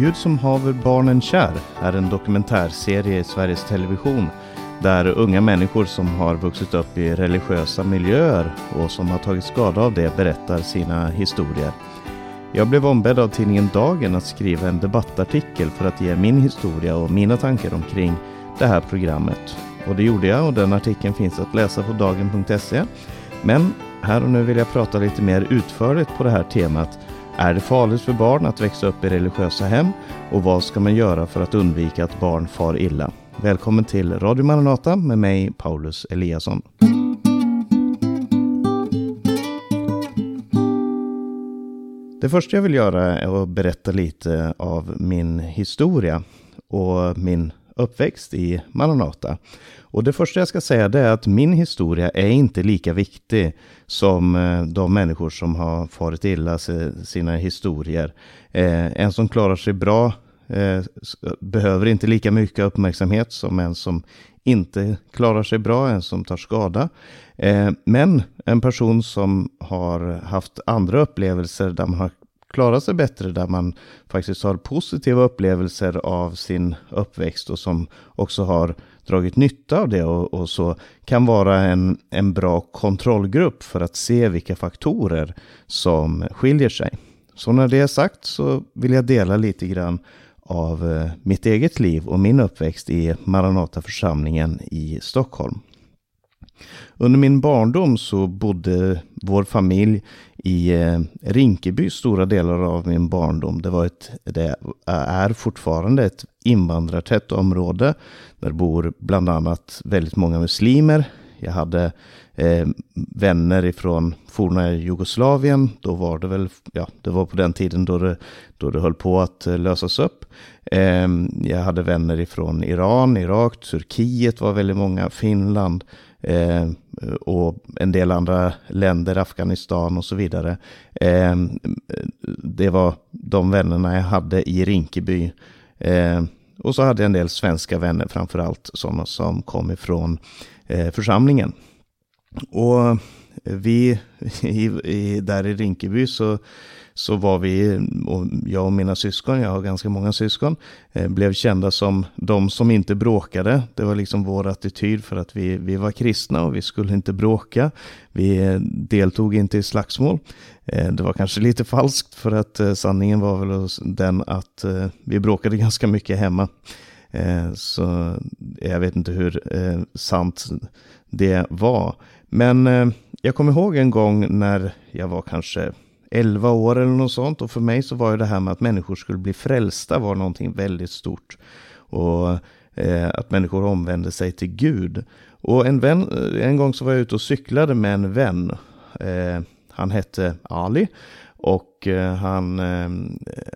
Gud som haver barnen kär är en dokumentärserie i Sveriges Television där unga människor som har vuxit upp i religiösa miljöer och som har tagit skada av det berättar sina historier. Jag blev ombedd av tidningen Dagen att skriva en debattartikel för att ge min historia och mina tankar omkring det här programmet. Och det gjorde jag och den artikeln finns att läsa på dagen.se. Men här och nu vill jag prata lite mer utförligt på det här temat är det farligt för barn att växa upp i religiösa hem? Och vad ska man göra för att undvika att barn far illa? Välkommen till Radio Maranata med mig Paulus Eliasson. Det första jag vill göra är att berätta lite av min historia och min uppväxt i Maranata. Och det första jag ska säga det är att min historia är inte lika viktig som eh, de människor som har farit illa sina historier. Eh, en som klarar sig bra eh, behöver inte lika mycket uppmärksamhet som en som inte klarar sig bra, en som tar skada. Men en person som har haft andra upplevelser där man har klarat sig bättre, där man faktiskt har positiva upplevelser av sin uppväxt och som också har dragit nytta av det och, och, så kan vara en, en bra kontrollgrupp för att se vilka faktorer som skiljer sig. Så när det är sagt så vill jag dela lite grann av eh, mitt eget liv och min uppväxt i Maranata församlingen i Stockholm. Under min barndom så bodde vår familj i eh, Rinkeby stora delar av min barndom. Det, var ett, det är fortfarande ett invandrartätt område. Där bor bland annat väldigt många muslimer. Jag hade eh, vänner ifrån forna Jugoslavien. Då var det väl, ja, det var på den tiden då det, då det höll på att eh, lösas upp. Eh, jag hade vänner ifrån Iran, Irak, Turkiet var väldigt många, Finland eh, och en del andra länder, Afghanistan och så vidare. Eh, det var de vännerna jag hade i Rinkeby. Eh, och så hade jag en del svenska vänner, framförallt sådana som kom ifrån eh, församlingen. Och vi i, i, där i Rinkeby så så var vi, och jag och mina syskon, jag har ganska många syskon, eh, blev kända som de som inte bråkade. Det var liksom vår attityd för att vi, vi var kristna och vi skulle inte bråka. Vi eh, deltog inte i slagsmål. Eh, det var kanske lite falskt för att eh, sanningen var väl den att eh, vi bråkade ganska mycket hemma. Så jag vet inte hur sant det var. Men jag kommer ihåg en gång när jag var kanske 11 år eller något sånt. Och för mig så var ju det här med att människor skulle bli frälsta var någonting väldigt stort. Och eh, att människor omvände sig till Gud. Och en, vän, eh, en gång så var jag ute och cyklade med en vän. Eh, han hette Ali. Och eh, han eh,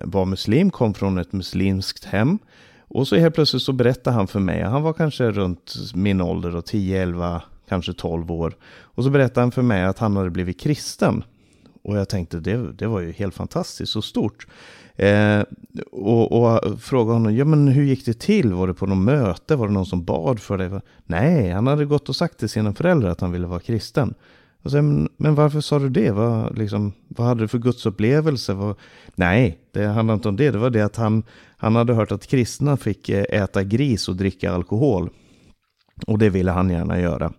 var muslim, kom från ett muslimskt hem. Och så helt plötsligt så berättade han för mig, han var kanske runt min ålder, 10, 11, kanske 12 år. Och så berättade han för mig att han hade blivit kristen. Och jag tänkte det, det var ju helt fantastiskt och stort. Eh, och, och frågade honom, ja men hur gick det till? Var det på något möte? Var det någon som bad för dig? Nej, han hade gått och sagt till sina föräldrar att han ville vara kristen. Och så, men, men varför sa du det? Vad, liksom, vad hade du för gudsupplevelse? Vad... Nej, det handlade inte om det. Det var det att han, han hade hört att kristna fick eh, äta gris och dricka alkohol. Och det ville han gärna göra.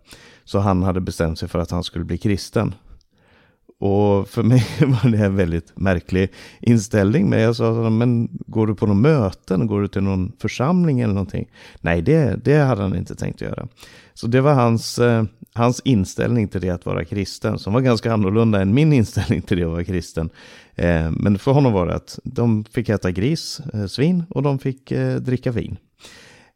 Så han hade bestämt sig för att han skulle bli kristen. Och för mig var det en väldigt märklig inställning. Men jag sa, men går du på någon möten? Går du till någon församling eller någonting? Nej, det, det hade han inte tänkt göra. Så det var hans, eh, hans inställning till det att vara kristen, som var ganska annorlunda än min inställning till det att vara kristen. Eh, men för honom var det att de fick äta gris, eh, svin, och de fick eh, dricka vin.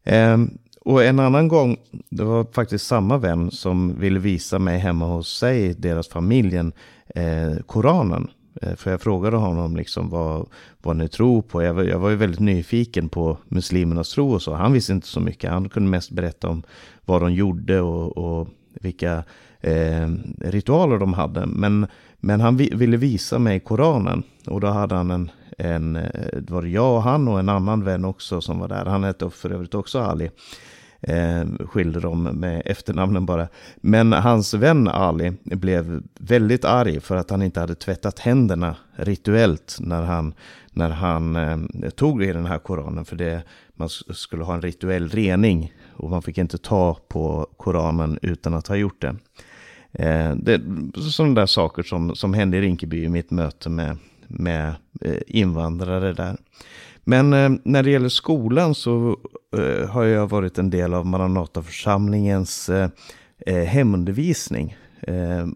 Eh, och en annan gång, det var faktiskt samma vän som ville visa mig hemma hos sig, deras familjen, eh, Koranen. Eh, för jag frågade honom liksom vad, vad ni tror på. Jag var, jag var ju väldigt nyfiken på muslimernas tro och så. Han visste inte så mycket. Han kunde mest berätta om vad de gjorde och, och vilka eh, ritualer de hade. Men, men han vi, ville visa mig Koranen. Och då hade han en, en, eh, det var jag och han och en annan vän också som var där. Han hette för övrigt också Ali eh, skilde dem med efternamnen bara. Men hans vän Ali blev väldigt arg för att han inte hade tvättat händerna rituellt när han, när han eh, tog i den här Koranen. För det, man skulle ha en rituell rening och man fick inte ta på Koranen utan att ha gjort det. Eh, det sådana där saker som, som hände i Rinkeby i mitt möte med, med eh, invandrare där. Men eh, när det gäller skolan så eh, har jag varit en del av Maranataförsamlingens eh, eh hemundervisning. Eh,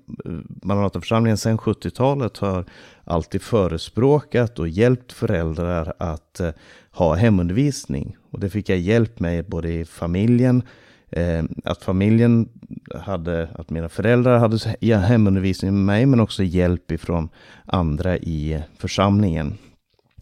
Maranataförsamlingen sedan 70-talet har alltid förespråkat och hjälpt föräldrar att eh, ha hemundervisning. Och det fick jag hjälp med både i familjen, eh, att familjen hade, att mina föräldrar hade hemundervisning med mig, men också hjälp ifrån andra i eh, församlingen.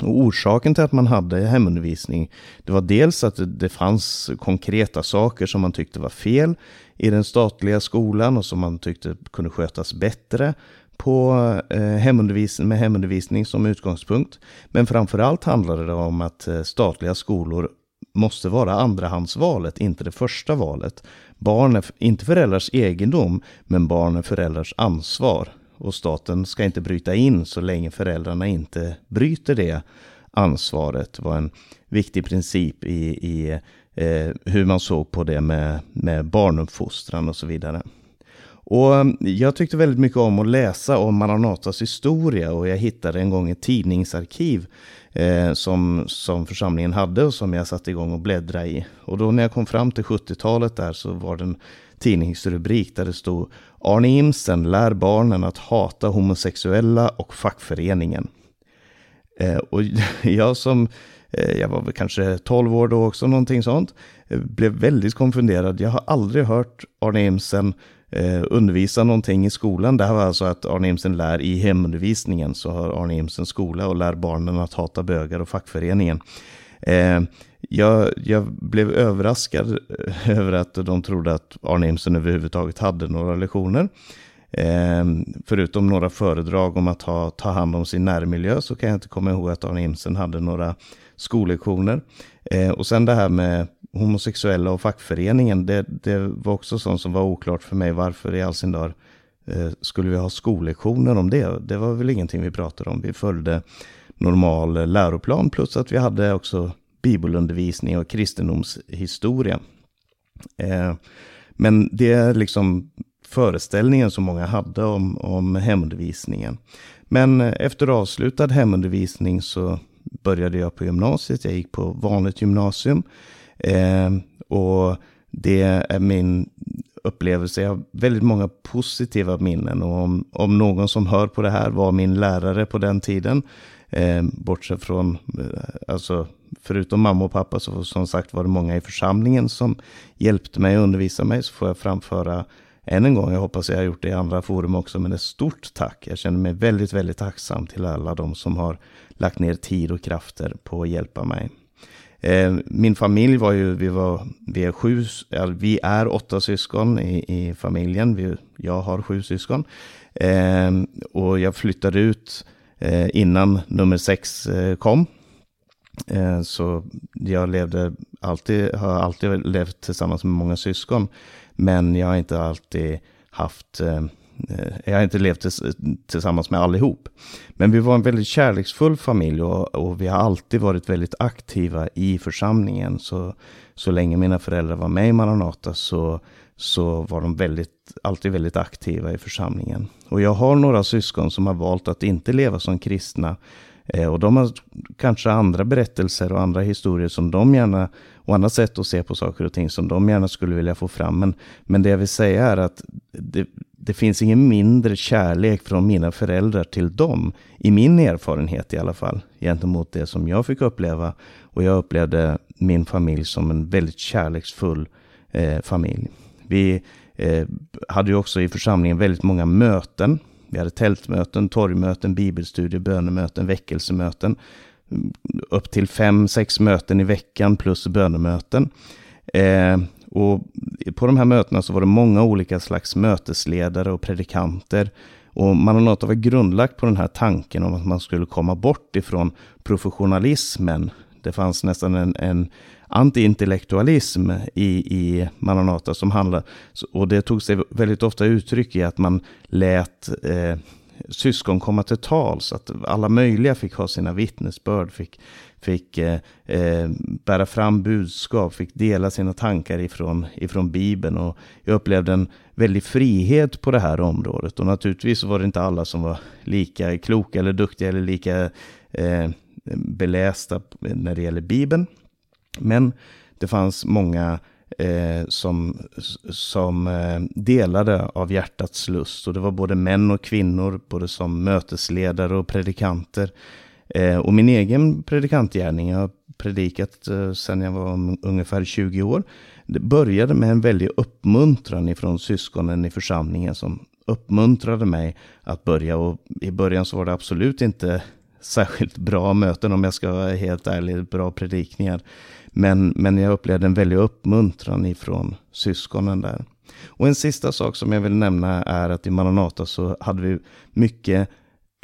Och orsaken till att man hade hemundervisning, det var dels att det fanns konkreta saker som man tyckte var fel i den statliga skolan och som man tyckte kunde skötas bättre på eh, hemundervisning, med hemundervisning som utgångspunkt. Men framförallt handlade det om att eh, statliga skolor måste vara andrahandsvalet, inte det första valet. Barn är inte föräldrars egendom, men barn är föräldrars ansvar. Och staten ska inte bryta in så länge föräldrarna inte bryter det ansvaret. Det var en viktig princip i, i eh, hur man såg på det med, med barnuppfostran och så vidare. Och eh, jag tyckte väldigt mycket om att läsa om Maranatas historia och jag hittade en gång ett tidningsarkiv eh, som, som församlingen hade och som jag satte igång och bläddra i. Och då när jag kom fram till 70-talet där så var det en tidningsrubrik där det stod Arne Imsen lär barnen att hata homosexuella och fackföreningen. Eh, och jag som, eh, jag var väl kanske 12 år då också, någonting sånt, eh, blev väldigt konfunderad. Jag har aldrig hört Arne Imsen eh, undervisa någonting i skolan. Det här var alltså att Arne Imsen lär i hemundervisningen, så har Arne Imsen skola och lär barnen att hata bögar och fackföreningen. Eh, jag, jag, blev överraskad eh, över att de trodde att Arne Imsen överhuvudtaget hade några lektioner. Eh, förutom några föredrag om att ha, ta hand om sin närmiljö så kan jag inte komma ihåg att Arne Imsen hade några skollektioner. Eh, och sen det här med homosexuella och fackföreningen, det, det var också sånt som var oklart för mig. Varför i all sin dar eh, skulle vi ha skollektioner om det? Det var väl ingenting vi pratade om. Vi följde normal läroplan plus att vi hade också bibelundervisning och kristendomshistoria. Eh, men det är liksom föreställningen som många hade om, om hemundervisningen. Men efter avslutad hemundervisning så började jag på gymnasiet. Jag gick på vanligt gymnasium. Eh, och det är min upplevelse. Jag har väldigt många positiva minnen. Och om, om någon som hör på det här var min lärare på den tiden. Eh, bortsett från, eh, alltså förutom mamma och pappa så som sagt var det många i församlingen som hjälpte mig och undervisade mig. Så får jag framföra än en gång, jag hoppas jag har gjort det i andra forum också, men ett stort tack. Jag känner mig väldigt, väldigt tacksam till alla de som har lagt ner tid och krafter på att hjälpa mig. Eh, min familj var ju, vi var, vi är sju, vi är åtta syskon i, i familjen. Vi, jag har sju syskon. Eh, och jag flyttade ut eh, innan nummer sex eh, kom. Eh, så jag levde alltid, har alltid levt tillsammans med många syskon. Men jag har inte alltid haft Eh, Eh, jag har inte levt tillsammans med allihop. Men vi var en väldigt kärleksfull familj och, och, vi har alltid varit väldigt aktiva i församlingen. Så, så länge mina föräldrar var med i Maranata så, så var de väldigt, alltid väldigt aktiva i församlingen. Och jag har några syskon som har valt att inte leva som kristna. Eh, och de har kanske andra berättelser och andra historier som de gärna, och andra sätt att se på saker och ting som de gärna skulle vilja få fram. Men, men det jag vill säga är att det, det finns ingen mindre kärlek från mina föräldrar till dem, i min erfarenhet i alla fall, gentemot det som jag fick uppleva. Och jag upplevde min familj som en väldigt kärleksfull eh, familj. Vi eh, hade ju också i församlingen väldigt många möten. Vi hade tältmöten, torgmöten, bibelstudier, bönemöten, väckelsemöten. Upp till fem, sex möten i veckan plus bönemöten. Eh, och på de här mötena så var det många olika slags mötesledare och predikanter. Och Maranata var grundlagt på den här tanken om att man skulle komma bort ifrån professionalismen. Det fanns nästan en, en antiintellektualism i, i Maranata som handlade, och det tog sig väldigt ofta uttryck i att man lät eh, syskon komma till tals, att alla möjliga fick ha sina vittnesbörd, fick, fick eh, eh, bära fram budskap, fick dela sina tankar ifrån, ifrån Bibeln. Och jag upplevde en väldig frihet på det här området. Och naturligtvis var det inte alla som var lika kloka eller duktiga eller lika eh, belästa när det gäller Bibeln. Men det fanns många eh, som, som eh, delade av hjärtats lust. Och det var både män och kvinnor, både som mötesledare och predikanter. Eh, och min egen predikantgärning, jag har predikat eh, sedan jag var ungefär 20 år. Det började med en väldig uppmuntran ifrån syskonen i församlingen som uppmuntrade mig att börja. Och i början så var det absolut inte särskilt bra möten om jag ska vara helt ärlig, bra predikningar. Men, men jag upplevde en väldig uppmuntran ifrån syskonen där. Och en sista sak som jag vill nämna är att i Maranata så hade vi mycket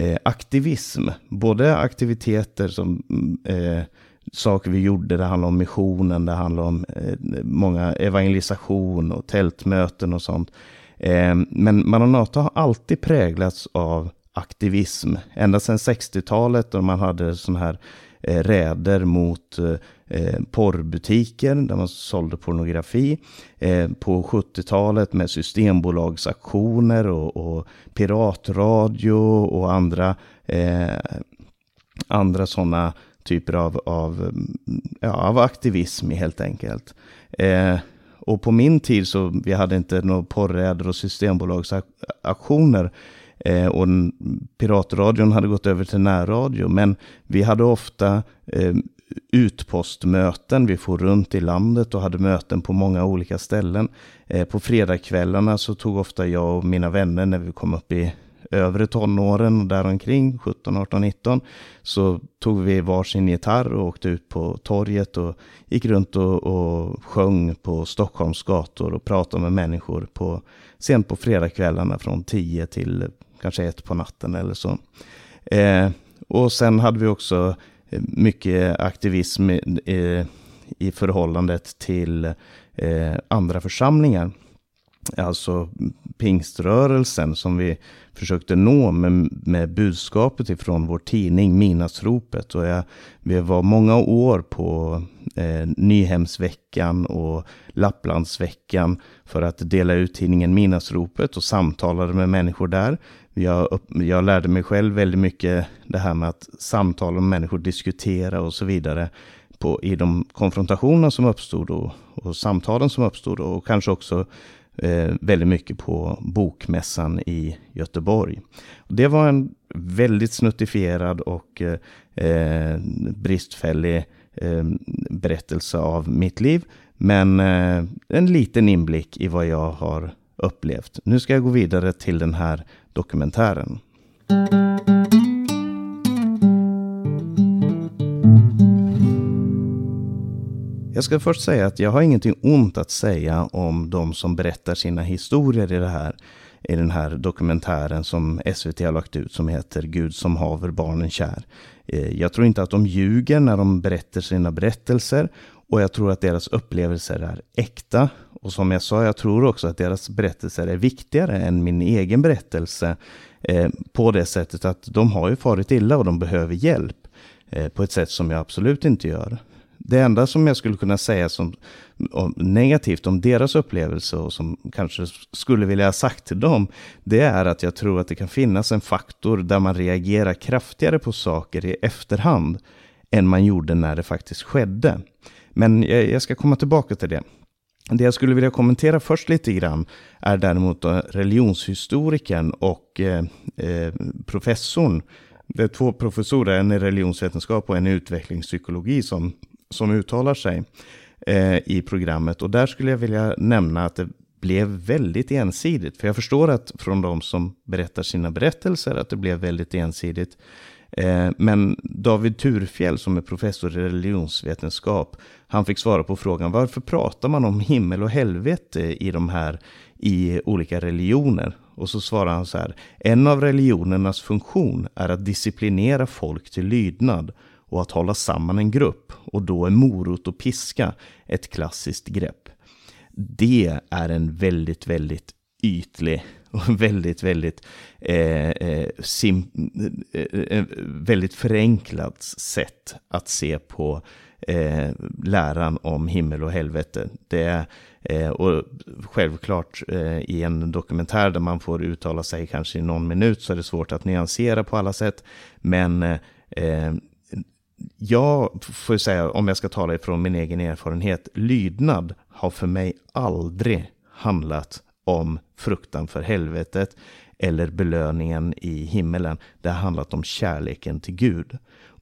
eh, aktivism. Både aktiviteter som mm, eh, saker vi gjorde, det handlade om missionen, det handlade om eh, många evangelisation och tältmöten och sånt. Eh, men Maranata har alltid präglats av aktivism. Ända sedan 60-talet då man hade sådana här eh, räder mot eh, eh porrbutiker där man sålde pornografi. Eh, på 70-talet med systembolagsaktioner och, och piratradio och andra, eh, andra sådana typer av, av, ja, av aktivism helt enkelt. Eh, och på min tid så vi hade inte några porräder och systembolagsaktioner. Eh, och piratradion hade gått över till närradio. Men vi hade ofta eh, utpostmöten. Vi for runt i landet och hade möten på många olika ställen. Eh, på fredagskvällarna så tog ofta jag och mina vänner när vi kom upp i övre tonåren och däromkring, 17, 18, 19, så tog vi varsin gitarr och åkte ut på torget och gick runt och, och sjöng på Stockholms gator och pratade med människor på, sent på fredagskvällarna från 10 till kanske ett på natten eller så. Eh, och sen hade vi också eh, mycket aktivism i, i förhållandet till eh, andra församlingar. Alltså pingströrelsen som vi försökte nå med, med budskapet ifrån vår tidning Minasropet. Och jag, vi var många år på eh, Nyhemsveckan och Lapplandsveckan för att dela ut tidningen Minasropet och samtalade med människor där. Jag, jag lärde mig själv väldigt mycket det här med att samtala med människor, diskutera och så vidare på, i de konfrontationer som uppstod och, och samtalen som uppstod och kanske också eh, väldigt mycket på Bokmässan i Göteborg. Det var en väldigt snuttifierad och eh, bristfällig eh, berättelse av mitt liv. Men eh, en liten inblick i vad jag har upplevt. Nu ska jag gå vidare till den här dokumentären. Jag ska först säga att jag har ingenting ont att säga om de som berättar sina historier i det här i den här dokumentären som SVT har lagt ut som heter Gud som haver barnen kär. Eh, jag tror inte att de ljuger när de berättar sina berättelser och jag tror att deras upplevelser är äkta. Och som jag sa, jag tror också att deras berättelser är viktigare än min egen berättelse eh, på det sättet att de har ju farit illa och de behöver hjälp eh, på ett sätt som jag absolut inte gör. Det enda som jag skulle kunna säga som om, negativt om deras upplevelse och som kanske skulle vilja ha sagt till dem, det är att jag tror att det kan finnas en faktor där man reagerar kraftigare på saker i efterhand än man gjorde när det faktiskt skedde. Men jag, jag ska komma tillbaka till det. Det jag skulle vilja kommentera först lite grann är däremot religionshistorikern och eh, eh, professorn. Det är två professorer, en i religionsvetenskap och en i utvecklingspsykologi som som uttalar sig eh, i programmet. Och där skulle jag vilja nämna att det blev väldigt ensidigt. För jag förstår att från de som berättar sina berättelser att det blev väldigt ensidigt. Eh, men David Turfjell som är professor i religionsvetenskap, han fick svara på frågan varför pratar man om himmel och helvete i de här i olika religioner? Och så svarar han så här, en av religionernas funktion är att disciplinera folk till lydnad och att hålla samman en grupp. Och då är morot och piska ett klassiskt grepp. Det är en väldigt, väldigt ytlig och väldigt, väldigt, eh, eh sim, eh, eh, väldigt förenklat sätt att se på eh, läran om himmel och helvete. Det eh, och självklart eh, i en dokumentär där man får uttala sig kanske i någon minut så är det svårt att nyansera på alla sätt. Men eh, eh jag får säga, om jag ska tala ifrån min egen erfarenhet, lydnad har för mig aldrig handlat om fruktan för helvetet eller belöningen i himmelen. Det har handlat om kärleken till Gud.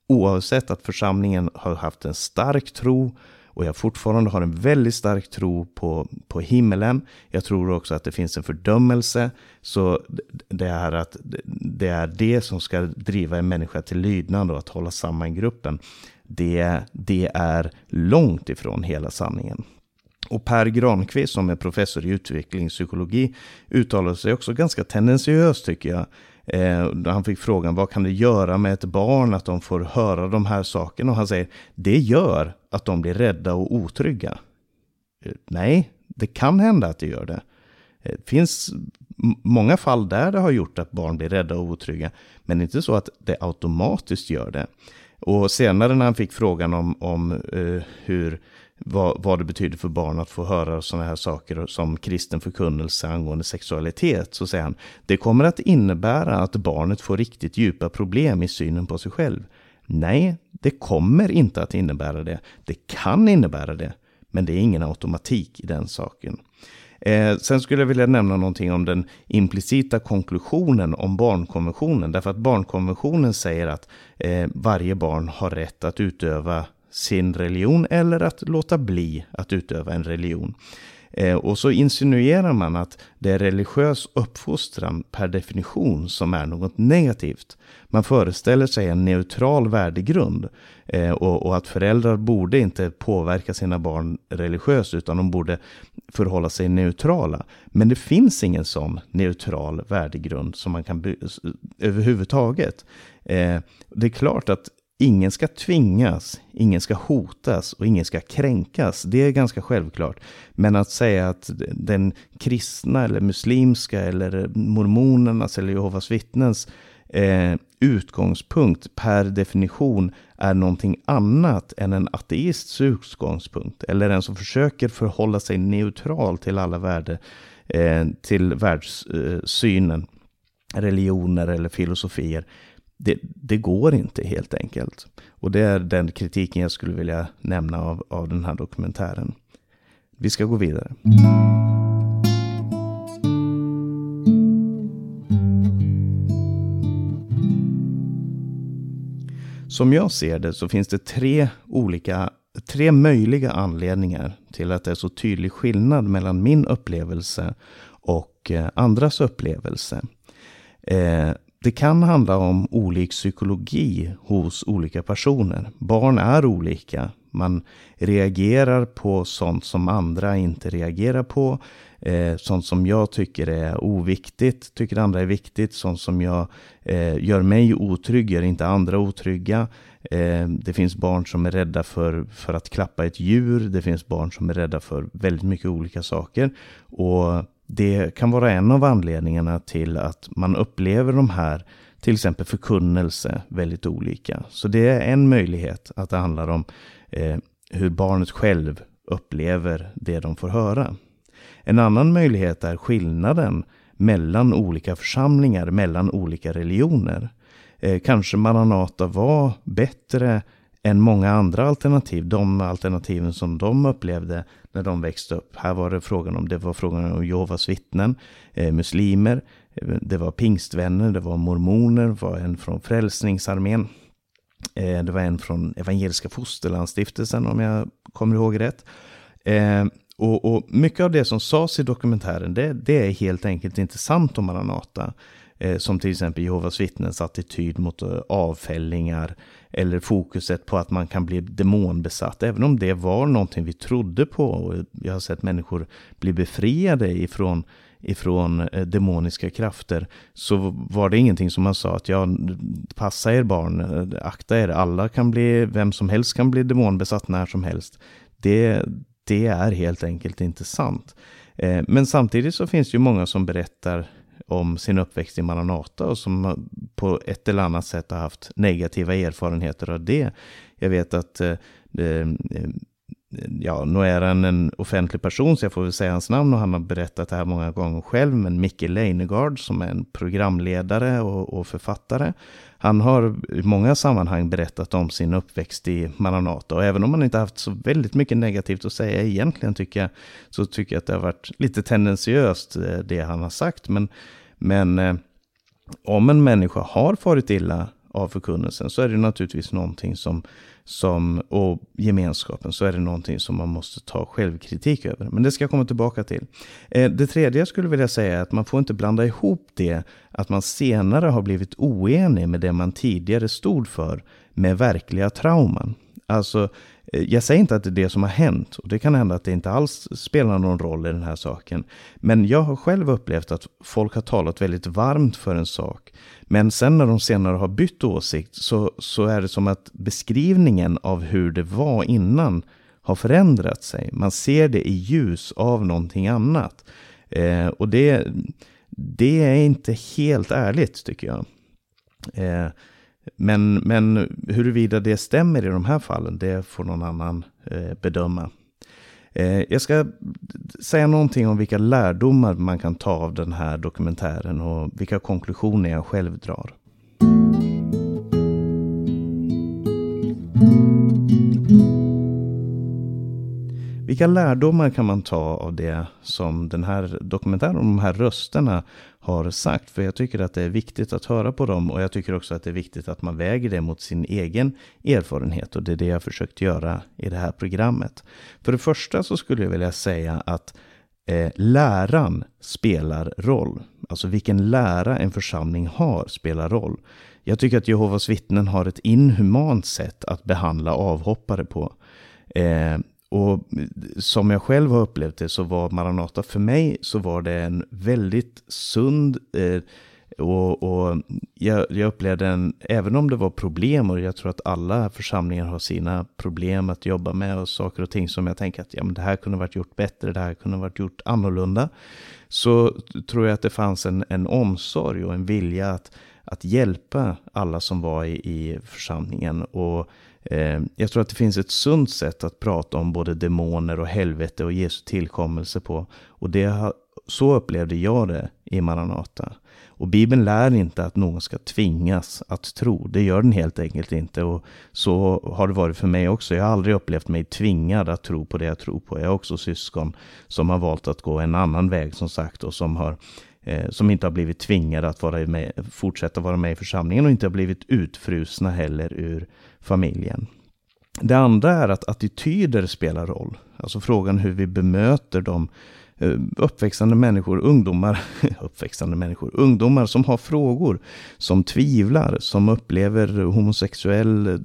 Oavsett att församlingen har haft en stark tro och jag fortfarande har en väldigt stark tro på, på himmelen. Jag tror också att det finns en fördömelse. Så det är, att, det är det som ska driva en människa till lydnad och att hålla samman gruppen. Det, det är långt ifrån hela sanningen. Och Per Granqvist som är professor i utvecklingspsykologi uttalade sig också ganska tendensiöst tycker jag. Eh, han fick frågan vad kan det göra med ett barn att de får höra de här sakerna? Och han säger det gör att de blir rädda och otrygga. Eh, nej, det kan hända att det gör det. Det eh, finns många fall där det har gjort att barn blir rädda och otrygga. Men inte så att det automatiskt gör det. Och senare när han fick frågan om, om eh, hur vad, vad det betyder för barn att få höra sådana här saker som kristen förkunnelse angående sexualitet, så säger han, det kommer att innebära att barnet får riktigt djupa problem i synen på sig själv. Nej, det kommer inte att innebära det. Det kan innebära det, men det är ingen automatik i den saken. Eh, sen skulle jag vilja nämna någonting om den implicita konklusionen om barnkonventionen. Därför att barnkonventionen säger att eh, varje barn har rätt att utöva sin religion eller att låta bli att utöva en religion. Eh, och så insinuerar man att det är religiös uppfostran per definition som är något negativt. Man föreställer sig en neutral värdegrund eh, och, att föräldrar borde inte påverka sina barn religiöst utan de borde förhålla sig neutrala. Men det finns ingen sån neutral värdegrund som man kan överhuvudtaget. Eh, det är klart att Ingen ska tvingas, ingen ska hotas och ingen ska kränkas. Det är ganska självklart. Men att säga att den kristna eller muslimska eller mormonernas eller Jehovas vittnens eh, utgångspunkt per definition är någonting annat än en ateists utgångspunkt. Eller en som försöker förhålla sig neutral till alla värde, eh, till världssynen, eh, religioner eller filosofier det, det, går inte helt enkelt. Och det är den kritiken jag skulle vilja nämna av, av den här dokumentären. Vi ska gå vidare. Som jag ser det så finns det tre olika, tre möjliga anledningar till att det är så tydlig skillnad mellan min upplevelse och eh, andras upplevelse. Eh, det kan handla om olik psykologi hos olika personer. Barn är olika. Man reagerar på sånt som andra inte reagerar på. Eh, sånt som jag tycker är oviktigt tycker andra är viktigt. Sånt som jag, eh, gör mig otrygg gör inte andra otrygga. Eh, det finns barn som är rädda för, för att klappa ett djur. Det finns barn som är rädda för väldigt mycket olika saker. Och det kan vara en av anledningarna till att man upplever de här, till exempel förkunnelse, väldigt olika. Så det är en möjlighet att det handlar om eh, hur barnet själv upplever det de får höra. En annan möjlighet är skillnaden mellan olika församlingar, mellan olika religioner. Eh, kanske Maranata var bättre än många andra alternativ. De alternativen som de upplevde när de växte upp. Här var det frågan om, det var frågan om Jehovas vittnen, eh, muslimer, eh, det var pingstvänner, det var mormoner, det var en från Frälsningsarmén. Eh, det var en från Evangeliska Fosterlandsstiftelsen om jag kommer ihåg rätt. Eh, och, och, mycket av det som sades i dokumentären, det, det är helt enkelt inte sant om Maranata. Eh, som till exempel Jehovas vittnens attityd mot eh, avfällingar eller fokuset på att man kan bli demonbesatt. Även om det var någonting vi trodde på och jag har sett människor bli befriade ifrån, ifrån eh, demoniska krafter så var det ingenting som man sa att ja, passa er barn, eh, akta er, alla kan bli, vem som helst kan bli demonbesatt när som helst. Det, det är helt enkelt inte sant. Eh, men samtidigt så finns det ju många som berättar om sin uppväxt i Maranata och som på ett eller annat sätt har haft negativa erfarenheter av det. Jag vet att eh, eh ja, nu är han en offentlig person så jag får väl säga hans namn och han har berättat det här många gånger själv. Men Micke Leijnegard som är en programledare och, och, författare. Han har i många sammanhang berättat om sin uppväxt i Maranata och även om han inte haft så väldigt mycket negativt att säga egentligen tycker jag så tycker jag att det har varit lite tendensiöst eh, det han har sagt. Men, men eh, om en människa har farit illa av förkunnelsen så är det naturligtvis någonting som, som, och gemenskapen, så är det någonting som man måste ta självkritik över. Men det ska jag komma tillbaka till. Eh, det tredje jag skulle vilja säga är att man får inte blanda ihop det att man senare har blivit oenig med det man tidigare stod för med verkliga trauman. Alltså, eh, jag säger inte att det är det som har hänt och det kan hända att det inte alls spelar någon roll i den här saken. Men jag har själv upplevt att folk har talat väldigt varmt för en sak. Men sen när de senare har bytt åsikt så, så är det som att beskrivningen av hur det var innan har förändrat sig. Man ser det i ljus av någonting annat. Eh, och det, det är inte helt ärligt tycker jag. Eh, men, men huruvida det stämmer i de här fallen, det får någon annan eh, bedöma. Eh, jag ska säga någonting om vilka lärdomar man kan ta av den här dokumentären och vilka konklusioner jag själv drar. Vilka lärdomar kan man ta av det som den här dokumentären, de här rösterna har sagt? För jag tycker att det är viktigt att höra på dem och jag tycker också att det är viktigt att man väger det mot sin egen erfarenhet och det är det jag försökt göra i det här programmet. För det första så skulle jag vilja säga att eh, läran spelar roll. Alltså vilken lära en församling har spelar roll. Jag tycker att Jehovas vittnen har ett inhumant sätt att behandla avhoppare på. Eh, och som jag själv har upplevt det så var Maranata för mig så var det en väldigt sund eh, och, och jag, jag, upplevde en, även om det var problem och jag tror att alla församlingar har sina problem att jobba med och saker och ting som jag tänker att ja, men det här kunde varit gjort bättre, det här kunde varit gjort annorlunda. Så tror jag att det fanns en, en omsorg och en vilja att, att hjälpa alla som var i, i församlingen. Och Eh, jag tror att det finns ett sunt sätt att prata om både demoner och helvete och Jesu tillkommelse på. Och det, så upplevde jag det i Maranata. Och Bibeln lär inte att någon ska tvingas att tro. Det gör den helt enkelt inte. Och så har det varit för mig också. Jag har aldrig upplevt mig tvingad att tro på det jag tror på. Jag har också syskon som har valt att gå en annan väg som sagt och som har eh, Eh, som inte har blivit tvingade att vara med, fortsätta vara med i församlingen och inte har blivit utfrusna heller ur familjen. Det andra är att attityder spelar roll. Alltså frågan hur vi bemöter de eh, uppväxande människor, ungdomar, uppväxande människor, ungdomar som har frågor, som tvivlar, som upplever homosexuell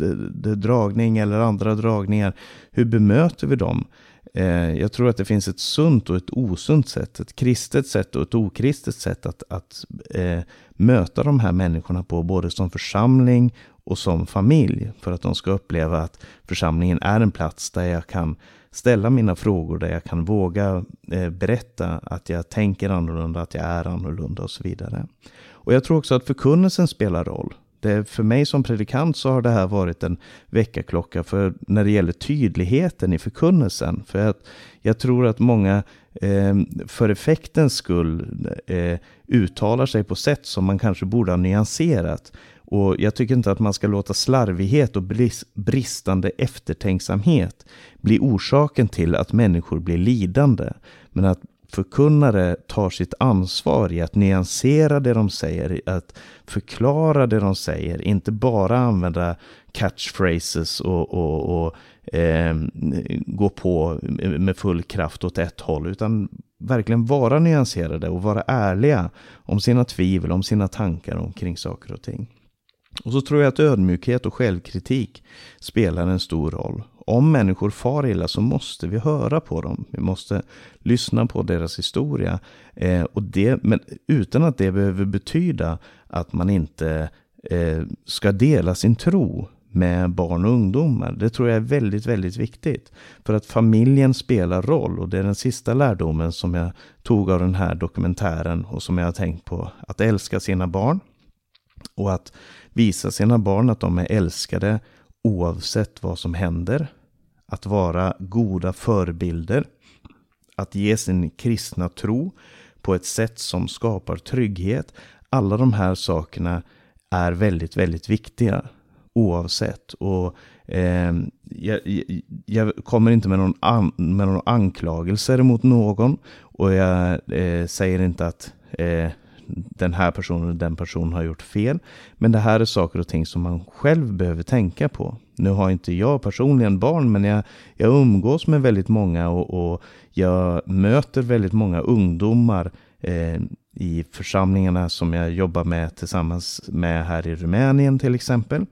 dragning eller andra dragningar. Hur bemöter vi dem? Eh, jag tror att det finns ett sunt och ett osunt sätt, ett kristet sätt och ett okristet sätt att, att eh, möta de här människorna på, både som församling och som familj. För att de ska uppleva att församlingen är en plats där jag kan ställa mina frågor, där jag kan våga eh, berätta att jag tänker annorlunda, att jag är annorlunda och så vidare. Och jag tror också att förkunnelsen spelar roll det, för mig som predikant så har det här varit en väckarklocka för när det gäller tydligheten i förkunnelsen. För att jag tror att många eh, för effektens skull eh, uttalar sig på sätt som man kanske borde ha nyanserat. Och jag tycker inte att man ska låta slarvighet och bristande eftertänksamhet bli orsaken till att människor blir lidande. Men att förkunnare tar sitt ansvar i att nyansera det de säger, att förklara det de säger, inte bara använda catchphrases och, och, och eh, gå på med full kraft åt ett håll, utan verkligen vara nyanserade och vara ärliga om sina tvivel, om sina tankar omkring saker och ting. Och så tror jag att ödmjukhet och självkritik spelar en stor roll. Om människor far illa så måste vi höra på dem. Vi måste lyssna på deras historia. Eh, och det, men utan att det behöver betyda att man inte eh, ska dela sin tro med barn och ungdomar. Det tror jag är väldigt, väldigt viktigt. För att familjen spelar roll och det är den sista lärdomen som jag tog av den här dokumentären och som jag har tänkt på. Att älska sina barn och att visa sina barn att de är älskade oavsett vad som händer. Att vara goda förebilder. Att ge sin kristna tro på ett sätt som skapar trygghet. Alla de här sakerna är väldigt, väldigt viktiga oavsett. Och eh, jag, jag, kommer inte med någon, an, med någon anklagelser mot någon. Och jag eh, säger inte att eh, den här personen och den personen har gjort fel. Men det här är saker och ting som man själv behöver tänka på. Nu har inte jag personligen barn, men jag, jag umgås med väldigt många och, och jag möter väldigt många ungdomar eh, i församlingarna som jag jobbar med tillsammans med här i Rumänien till exempel.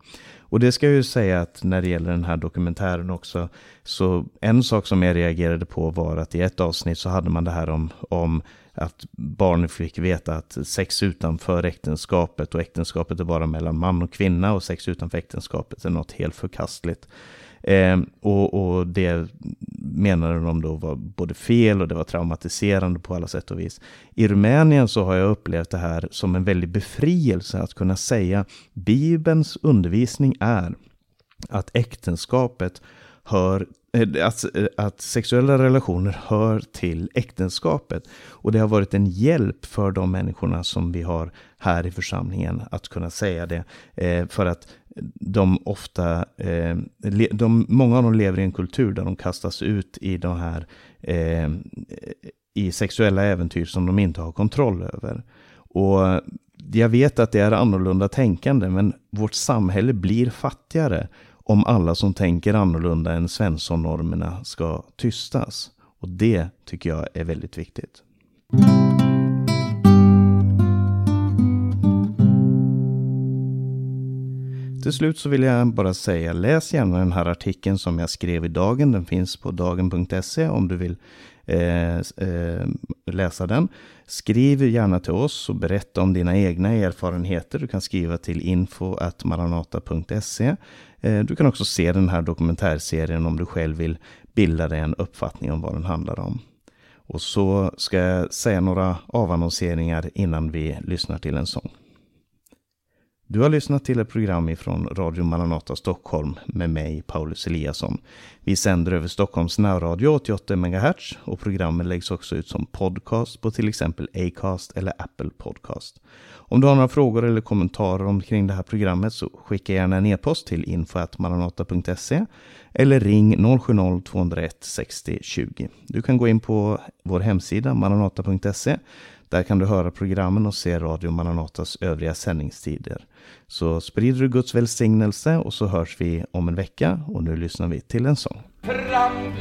Och det ska jag ju säga att när det gäller den här dokumentären också, så en sak som jag reagerade på var att i ett avsnitt så hade man det här om, om att barn fick veta att sex utanför äktenskapet och äktenskapet är bara mellan man och kvinna och sex utanför äktenskapet är något helt förkastligt. Eh, och, och, det menade de då var både fel och det var traumatiserande på alla sätt och vis. I Rumänien så har jag upplevt det här som en väldig befrielse att kunna säga Bibelns undervisning är att äktenskapet hör eh, att, eh, att sexuella relationer hör till äktenskapet. Och det har varit en hjälp för de människorna som vi har här i församlingen att kunna säga det. Eh, för att de ofta, eh, de, många av dem lever i en kultur där de kastas ut i de här eh, i sexuella äventyr som de inte har kontroll över. Och jag vet att det är annorlunda tänkande, men vårt samhälle blir fattigare om alla som tänker annorlunda än Svensson-normerna ska tystas. Och det tycker jag är väldigt viktigt. Till slut så vill jag bara säga, läs gärna den här artikeln som jag skrev i Dagen. Den finns på dagen.se om du vill eh, eh, läsa den. Skriv gärna till oss och berätta om dina egna erfarenheter. Du kan skriva till info.maranata.se. Eh, du kan också se den här dokumentärserien om du själv vill bilda dig en uppfattning om vad den handlar om. Och så ska jag säga några avannonseringar innan vi lyssnar till en sång. Du har lyssnat till ett program ifrån Radio Maranata Stockholm med mig, Paulus Eliasson. Vi sänder över Stockholms närradio 88 MHz och programmet läggs också ut som podcast på till exempel Acast eller Apple Podcast. Om du har några frågor eller kommentarer omkring det här programmet så skicka gärna en e-post till info.maranata.se eller ring 070-201 60 20. Du kan gå in på vår hemsida maranata.se där kan du höra programmen och se Radio Maranatas övriga sändningstider. Så sprider du Guds välsignelse och så hörs vi om en vecka och nu lyssnar vi till en sång. Fram